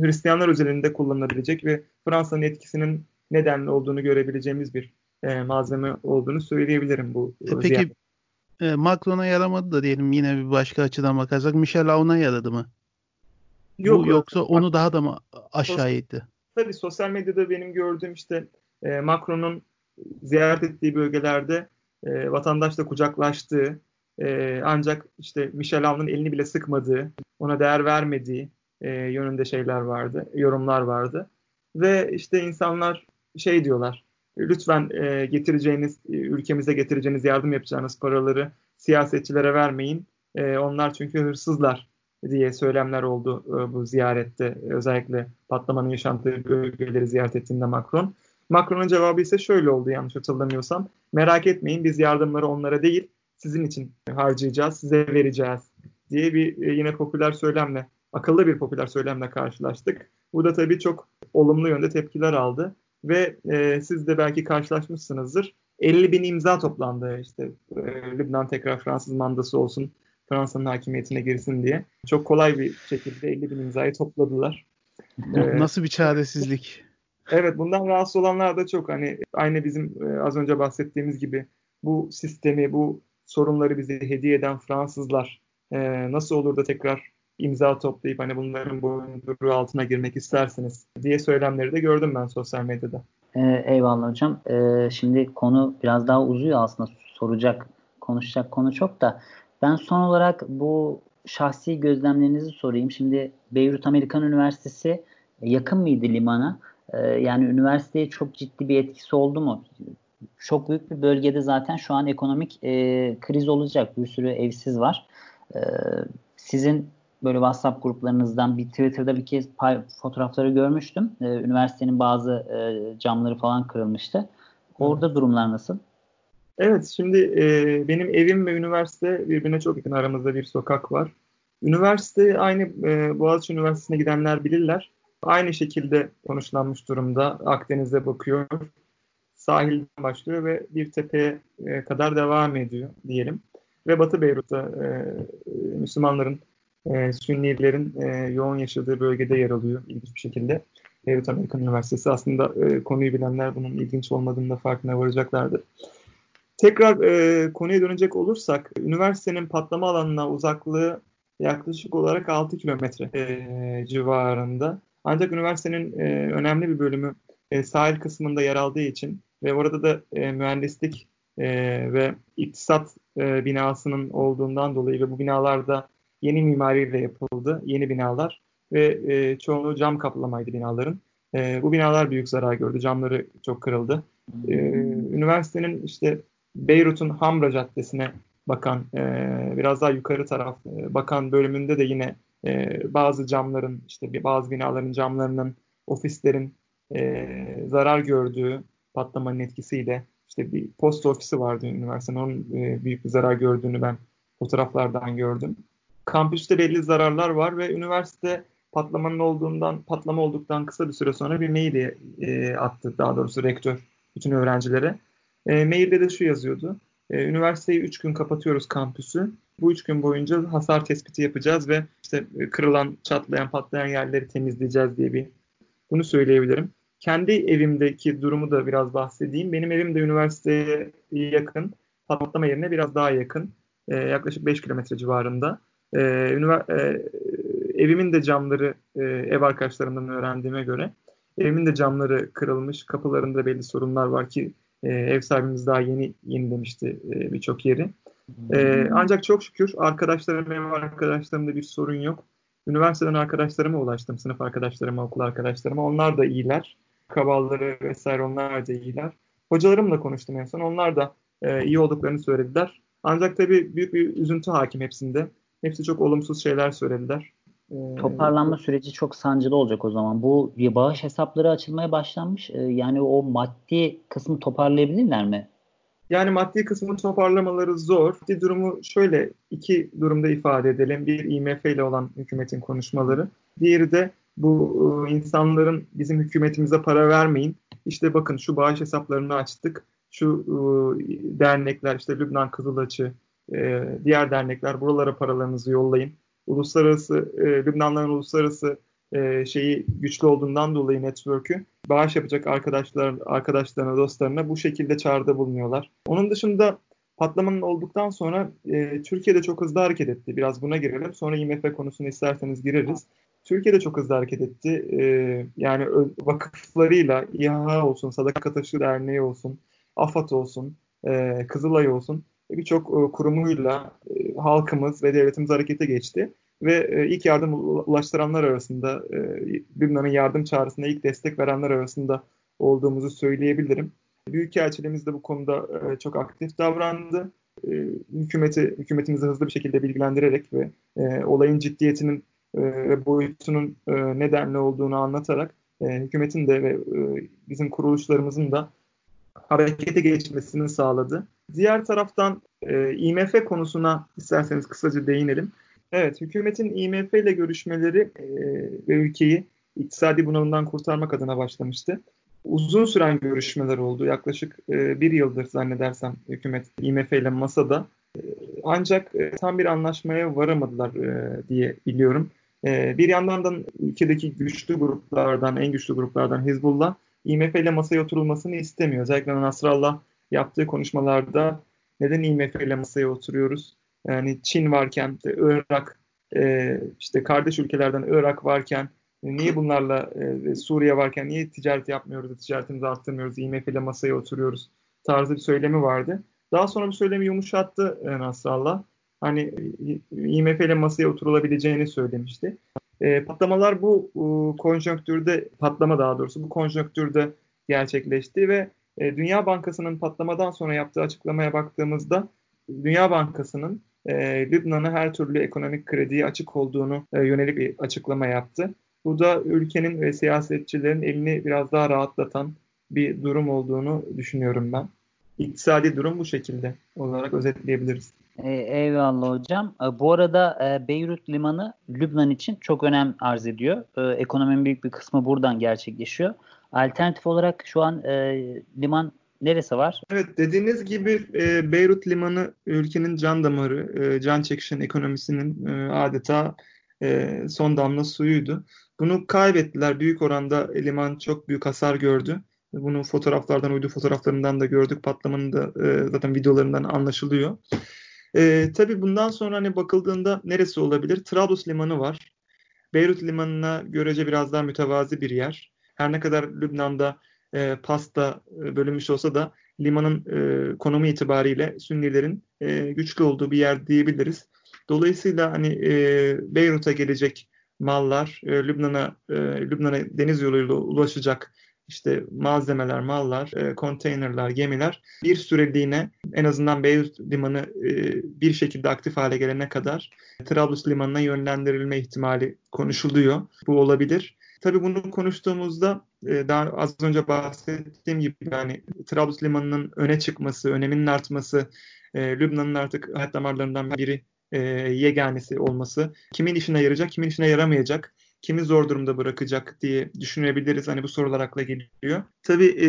Hristiyanlar özelinde kullanılabilecek ve Fransa'nın etkisinin nedenli olduğunu görebileceğimiz bir e, malzeme olduğunu söyleyebilirim bu. E, peki e, Macron'a yaramadı da diyelim yine bir başka açıdan bakarsak Michel Aoun'a yaradı mı? Yok. Bu, yoksa onu daha da mı aşağı itti? Tabii sosyal medyada benim gördüğüm işte e, Macron'un ziyaret ettiği bölgelerde e, vatandaşla kucaklaştığı e, ancak işte Michel Aoun'un elini bile sıkmadığı, ona değer vermediği e, yönünde şeyler vardı, yorumlar vardı. Ve işte insanlar şey diyorlar, lütfen e, getireceğiniz, e, ülkemize getireceğiniz, yardım yapacağınız paraları siyasetçilere vermeyin. E, onlar çünkü hırsızlar diye söylemler oldu e, bu ziyarette. Özellikle patlamanın yaşandığı bölgeleri ziyaret ettiğinde Macron. Macron'un cevabı ise şöyle oldu yanlış hatırlamıyorsam. Merak etmeyin biz yardımları onlara değil sizin için harcayacağız, size vereceğiz diye bir e, yine popüler söylemle, akıllı bir popüler söylemle karşılaştık. Bu da tabii çok olumlu yönde tepkiler aldı ve e, siz de belki karşılaşmışsınızdır. 50 bin imza toplandı işte e, Lübnan tekrar Fransız mandası olsun, Fransa'nın hakimiyetine girsin diye. Çok kolay bir şekilde 50 bin imzayı topladılar. Nasıl bir çaresizlik? Evet bundan rahatsız olanlar da çok. Hani aynı bizim e, az önce bahsettiğimiz gibi bu sistemi, bu sorunları bize hediye eden Fransızlar e, nasıl olur da tekrar imza toplayıp hani bunların boyunduruğu altına girmek istersiniz diye söylemleri de gördüm ben sosyal medyada. Ee, eyvallah hocam. Ee, şimdi konu biraz daha uzuyor aslında soracak, konuşacak konu çok da. Ben son olarak bu şahsi gözlemlerinizi sorayım. Şimdi Beyrut Amerikan Üniversitesi yakın mıydı limana? Ee, yani üniversiteye çok ciddi bir etkisi oldu mu? Çok büyük bir bölgede zaten şu an ekonomik e, kriz olacak. Bir sürü evsiz var. E, sizin böyle WhatsApp gruplarınızdan bir Twitter'da bir kez pay, fotoğrafları görmüştüm. E, üniversitenin bazı e, camları falan kırılmıştı. Orada durumlar nasıl? Evet, şimdi e, benim evim ve üniversite birbirine çok yakın. Aramızda bir sokak var. Üniversite aynı e, Boğaziçi Üniversitesi'ne gidenler bilirler aynı şekilde konuşlanmış durumda. Akdeniz'e bakıyor. Sahilden başlıyor ve bir tepeye e, kadar devam ediyor diyelim. Ve Batı Beyrut'ta e, Müslümanların, e, Sünnilerin e, yoğun yaşadığı bölgede yer alıyor ilginç bir şekilde. Beyrut Amerikan Üniversitesi. Aslında e, konuyu bilenler bunun ilginç olmadığını da farkına varacaklardır. Tekrar e, konuya dönecek olursak, üniversitenin patlama alanına uzaklığı yaklaşık olarak 6 kilometre e, civarında. Ancak üniversitenin e, önemli bir bölümü e, sahil kısmında yer aldığı için ve orada da e, mühendislik e, ve iktisat e, binasının olduğundan dolayı ve bu binalarda yeni mimariyle yapıldı, yeni binalar ve e, çoğunluğu cam kaplamaydı binaların. E, bu binalar büyük zarar gördü, camları çok kırıldı. E, üniversitenin işte Beyrut'un Hamra Caddesi'ne bakan, e, biraz daha yukarı taraf e, bakan bölümünde de yine e, bazı camların işte bazı binaların camlarının ofislerin e, zarar gördüğü patlamanın etkisiyle işte bir post ofisi vardı üniversitenin onun e, büyük bir zarar gördüğünü ben fotoğraflardan gördüm. Kampüste belli zararlar var ve üniversite patlamanın olduğundan patlama olduktan kısa bir süre sonra bir mail e, attı daha doğrusu rektör bütün öğrencilere. E, mailde de şu yazıyordu. E, üniversiteyi 3 gün kapatıyoruz kampüsü. Bu 3 gün boyunca hasar tespiti yapacağız ve işte e, kırılan, çatlayan, patlayan yerleri temizleyeceğiz diye bir bunu söyleyebilirim. Kendi evimdeki durumu da biraz bahsedeyim. Benim evim de üniversiteye yakın. Patlama yerine biraz daha yakın. E, yaklaşık 5 kilometre civarında. E, e, evimin de camları e, ev arkadaşlarımdan öğrendiğime göre evimin de camları kırılmış. Kapılarında belli sorunlar var ki e, ev sahibimiz daha yeni yeni demişti e, birçok yeri. E, ancak çok şükür arkadaşlarım, ev arkadaşlarımda bir sorun yok. Üniversiteden arkadaşlarıma ulaştım, sınıf arkadaşlarıma, okul arkadaşlarıma. Onlar da iyiler. Kabalları vesaire onlar da iyiler. Hocalarımla konuştum en son. Onlar da e, iyi olduklarını söylediler. Ancak tabii büyük bir üzüntü hakim hepsinde. Hepsi çok olumsuz şeyler söylediler. Ee, Toparlanma süreci çok sancılı olacak o zaman. Bu bağış hesapları açılmaya başlanmış. Ee, yani o maddi kısmı toparlayabilirler mi? Yani maddi kısmını toparlamaları zor. Bir durumu şöyle iki durumda ifade edelim. Bir IMF ile olan hükümetin konuşmaları. Diğeri de bu e, insanların bizim hükümetimize para vermeyin. İşte bakın şu bağış hesaplarını açtık. Şu e, dernekler işte Lübnan Kızılaçı, e, diğer dernekler buralara paralarınızı yollayın uluslararası Lübnanların uluslararası e, şeyi güçlü olduğundan dolayı network'ü bağış yapacak arkadaşlar arkadaşlarına, dostlarına bu şekilde çağrıda bulunuyorlar. Onun dışında patlamanın olduktan sonra e, Türkiye'de çok hızlı hareket etti. Biraz buna girelim. Sonra IMF konusunu isterseniz gireriz. Türkiye'de çok hızlı hareket etti. E, yani vakıflarıyla İHA olsun, Sadaka Taşı Derneği olsun, AFAD olsun, e, Kızılay olsun birçok e, kurumuyla e, halkımız ve devletimiz harekete geçti. Ve e, ilk yardım ulaştıranlar arasında, Lübnan'ın yardım çağrısına ilk destek verenler arasında olduğumuzu söyleyebilirim. Büyükelçiliğimiz de bu konuda çok aktif davrandı. Hükümeti, hükümetimizi hızlı bir şekilde bilgilendirerek ve olayın ciddiyetinin ve boyutunun nedenli olduğunu anlatarak hükümetin de ve bizim kuruluşlarımızın da harekete geçmesini sağladı. Diğer taraftan e, IMF konusuna isterseniz kısaca değinelim. Evet, hükümetin IMF ile görüşmeleri e, ve ülkeyi iktisadi bunalımdan kurtarmak adına başlamıştı. Uzun süren görüşmeler oldu. Yaklaşık e, bir yıldır zannedersem hükümet IMF ile masada. E, ancak e, tam bir anlaşmaya varamadılar e, diye biliyorum. E, bir yandan da ülkedeki güçlü gruplardan, en güçlü gruplardan Hizbullah IMF ile masaya oturulmasını istemiyor. Özellikle Nasrallah yaptığı konuşmalarda neden IMF ile masaya oturuyoruz? Yani Çin varken, işte Irak, e, işte kardeş ülkelerden Irak varken niye bunlarla e, Suriye varken niye ticaret yapmıyoruz, ticaretimizi arttırmıyoruz, IMF ile masaya oturuyoruz tarzı bir söylemi vardı. Daha sonra bu söylemi yumuşattı e, Nasrallah. Hani IMF ile masaya oturulabileceğini söylemişti. E, patlamalar bu e, konjonktürde, patlama daha doğrusu bu konjonktürde gerçekleşti ve e, Dünya Bankası'nın patlamadan sonra yaptığı açıklamaya baktığımızda Dünya Bankası'nın e, Lübnan'a her türlü ekonomik krediye açık olduğunu e, yönelik bir açıklama yaptı. Bu da ülkenin ve siyasetçilerin elini biraz daha rahatlatan bir durum olduğunu düşünüyorum ben. İktisadi durum bu şekilde olarak özetleyebiliriz. E, eyvallah hocam. E, bu arada e, Beyrut Limanı Lübnan için çok önem arz ediyor. Ekonominin büyük bir kısmı buradan gerçekleşiyor. Alternatif olarak şu an liman neresi var? Evet dediğiniz gibi e, Beyrut Limanı ülkenin can damarı, e, can çekişen ekonomisinin e, adeta e, son damla suyuydu. Bunu kaybettiler. Büyük oranda liman çok büyük hasar gördü. Bunu fotoğraflardan, uydu fotoğraflarından da gördük. Patlamanın da e, zaten videolarından anlaşılıyor. E, tabii bundan sonra hani bakıldığında neresi olabilir? Trablus Limanı var. Beyrut Limanı'na görece biraz daha mütevazi bir yer. Her ne kadar Lübnan'da e, pasta e, bölünmüş olsa da limanın e, konumu itibariyle Sünnilerin e, güçlü olduğu bir yer diyebiliriz. Dolayısıyla hani e, Beyrut'a gelecek mallar, e, Lübnan'a e, Lübnan'a deniz yoluyla ulaşacak işte malzemeler, mallar, e, konteynerler, gemiler bir süreliğine en azından Beyrut limanı e, bir şekilde aktif hale gelene kadar Trablus limanına yönlendirilme ihtimali konuşuluyor. Bu olabilir. Tabii bunu konuştuğumuzda daha az önce bahsettiğim gibi yani Trablus limanının öne çıkması, öneminin artması, e, Lübnan'ın artık hayat damarlarından biri e, yeganesi olması, kimin işine yarayacak, kimin işine yaramayacak kimi zor durumda bırakacak diye düşünebiliriz. Hani bu sorular akla geliyor. Tabii e,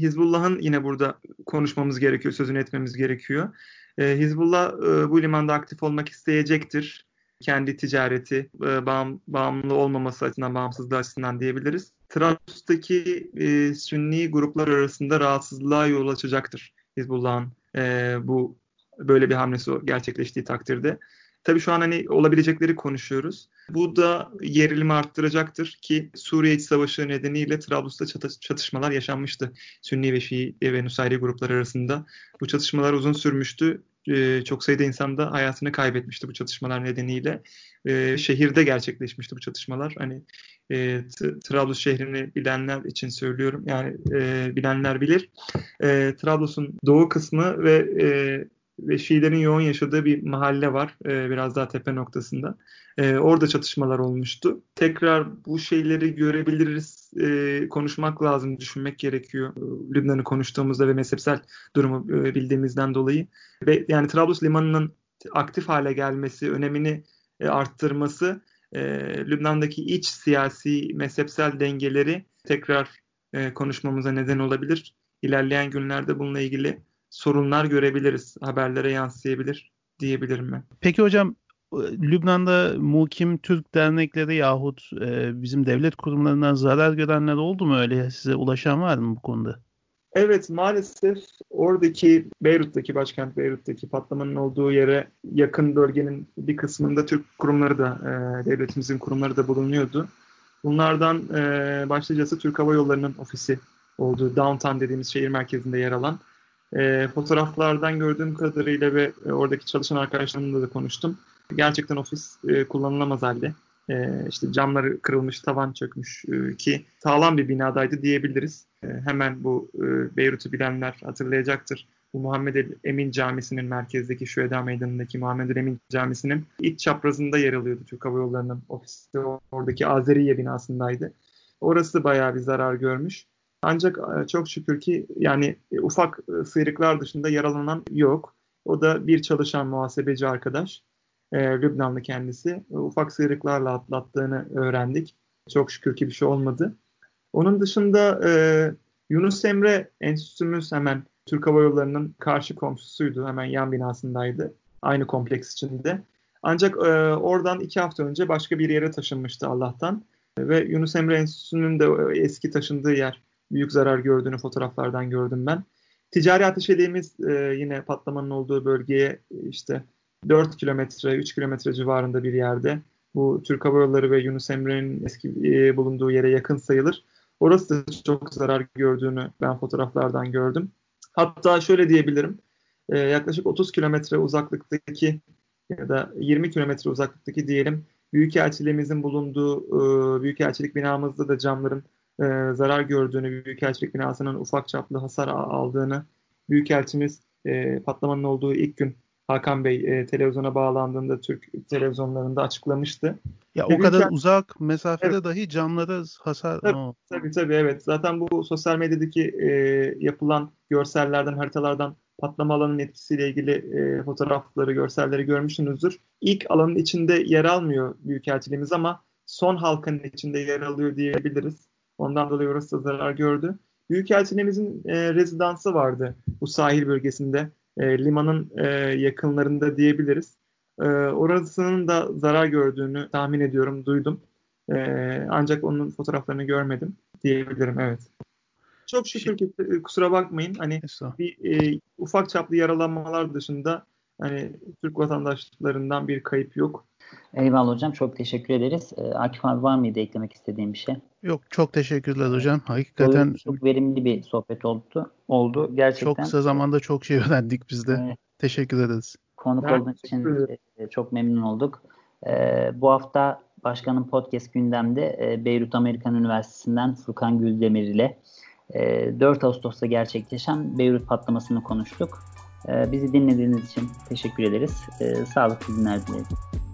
Hizbullah'ın yine burada konuşmamız gerekiyor, sözünü etmemiz gerekiyor. E, Hizbullah e, bu limanda aktif olmak isteyecektir. Kendi ticareti e, bağım, bağımlı olmaması açısından, bağımsızlığı açısından diyebiliriz. Trablus'taki e, Sünni gruplar arasında rahatsızlığa yol açacaktır Hizbullah'ın e, bu böyle bir hamlesi gerçekleştiği takdirde. Tabii şu an hani olabilecekleri konuşuyoruz. Bu da gerilimi arttıracaktır ki Suriye İç Savaşı nedeniyle Trablus'ta çatışmalar yaşanmıştı. Sünni ve Şii ve Nusayri gruplar arasında. Bu çatışmalar uzun sürmüştü. Ee, çok sayıda insan da hayatını kaybetmişti bu çatışmalar nedeniyle. Ee, şehirde gerçekleşmişti bu çatışmalar. Hani e, Trablus şehrini bilenler için söylüyorum. Yani e, bilenler bilir. E, Trablus'un doğu kısmı ve e, ve Şiilerin yoğun yaşadığı bir mahalle var e, biraz daha tepe noktasında. E, orada çatışmalar olmuştu. Tekrar bu şeyleri görebiliriz, e, konuşmak lazım, düşünmek gerekiyor. Lübnan'ı konuştuğumuzda ve mezhepsel durumu e, bildiğimizden dolayı. Ve yani Trablus limanının aktif hale gelmesi, önemini e, arttırması e, Lübnan'daki iç siyasi, mezhepsel dengeleri tekrar e, konuşmamıza neden olabilir. İlerleyen günlerde bununla ilgili sorunlar görebiliriz. Haberlere yansıyabilir diyebilirim ben. Peki hocam e, Lübnan'da mukim Türk dernekleri yahut e, bizim devlet kurumlarından zarar görenler oldu mu öyle? Size ulaşan var mı bu konuda? Evet maalesef oradaki Beyrut'taki başkent Beyrut'taki patlamanın olduğu yere yakın bölgenin bir kısmında Türk kurumları da e, devletimizin kurumları da bulunuyordu. Bunlardan e, başlıcası Türk Hava Yolları'nın ofisi olduğu downtown dediğimiz şehir merkezinde yer alan e, fotoğraflardan gördüğüm kadarıyla ve e, oradaki çalışan arkadaşlarımla da konuştum. Gerçekten ofis e, kullanılamaz halde. E, işte camları kırılmış, tavan çökmüş e, ki sağlam bir binadaydı diyebiliriz. E, hemen bu e, Beyrut'u bilenler hatırlayacaktır. Bu Muhammed Emin Camisi'nin merkezdeki Şüheda Meydanı'ndaki Muhammed Emin Camisi'nin iç çaprazında yer alıyordu Türk Hava Yolları'nın ofisi. Oradaki Azeriye binasındaydı. Orası bayağı bir zarar görmüş. Ancak e, çok şükür ki yani ufak sıyrıklar dışında yaralanan yok. O da bir çalışan muhasebeci arkadaş. Lübnanlı kendisi. Ufak sıyrıklarla atlattığını öğrendik. Çok şükür ki bir şey olmadı. Onun dışında e, Yunus Emre Enstitümüz hemen Türk Hava Yolları'nın karşı komşusuydu. Hemen yan binasındaydı. Aynı kompleks içinde. Ancak e, oradan iki hafta önce başka bir yere taşınmıştı Allah'tan. Ve Yunus Emre Enstitüsü'nün de eski taşındığı yer büyük zarar gördüğünü fotoğraflardan gördüm ben. Ticari ateşeliğimiz e, yine patlamanın olduğu bölgeye işte 4 kilometre, 3 kilometre civarında bir yerde. Bu Türk Hava Yolları ve Yunus Emre'nin eski e, bulunduğu yere yakın sayılır. Orası da çok zarar gördüğünü ben fotoğraflardan gördüm. Hatta şöyle diyebilirim. E, yaklaşık 30 kilometre uzaklıktaki ya da 20 kilometre uzaklıktaki diyelim Büyükelçiliğimizin bulunduğu e, Büyükelçilik binamızda da camların e, zarar gördüğünü, Büyükelçilik binasının ufak çaplı hasar aldığını, Büyükelçimiz e, patlamanın olduğu ilk gün Hakan Bey e, televizyona bağlandığında Türk televizyonlarında açıklamıştı. Ya o kadar uzak mesafede evet. dahi camlara hasar... Tabii, no. tabii tabii evet. Zaten bu sosyal medyadaki e, yapılan görsellerden, haritalardan patlama alanının etkisiyle ilgili e, fotoğrafları, görselleri görmüşsünüzdür. İlk alanın içinde yer almıyor Büyükelçiliğimiz ama son halkanın içinde yer alıyor diyebiliriz. Ondan dolayı orası da zarar gördü. Büyükelçiliğimizin e, rezidansı vardı bu sahil bölgesinde. E, limanın e, yakınlarında diyebiliriz. E, orasının da zarar gördüğünü tahmin ediyorum, duydum. E, ancak onun fotoğraflarını görmedim diyebilirim, evet. Çok şükür ki e, kusura bakmayın. Hani bir e, ufak çaplı yaralanmalar dışında hani Türk vatandaşlarından bir kayıp yok. Eyvallah hocam. Çok teşekkür ederiz. Ee, Akif abi var mıydı eklemek istediğim bir şey? Yok. Çok teşekkürler hocam. Hakikaten çok verimli bir sohbet oldu. Oldu. Gerçekten. Çok kısa zamanda çok şey öğrendik biz de. Evet. Teşekkür ederiz. Konuk olduğun için e, çok memnun olduk. Ee, bu hafta Başkanın Podcast gündemde e, Beyrut Amerikan Üniversitesi'nden Furkan Güldemir ile 4 e, Ağustos'ta gerçekleşen Beyrut patlamasını konuştuk. Bizi dinlediğiniz için teşekkür ederiz. Sağlıklı günler dileriz.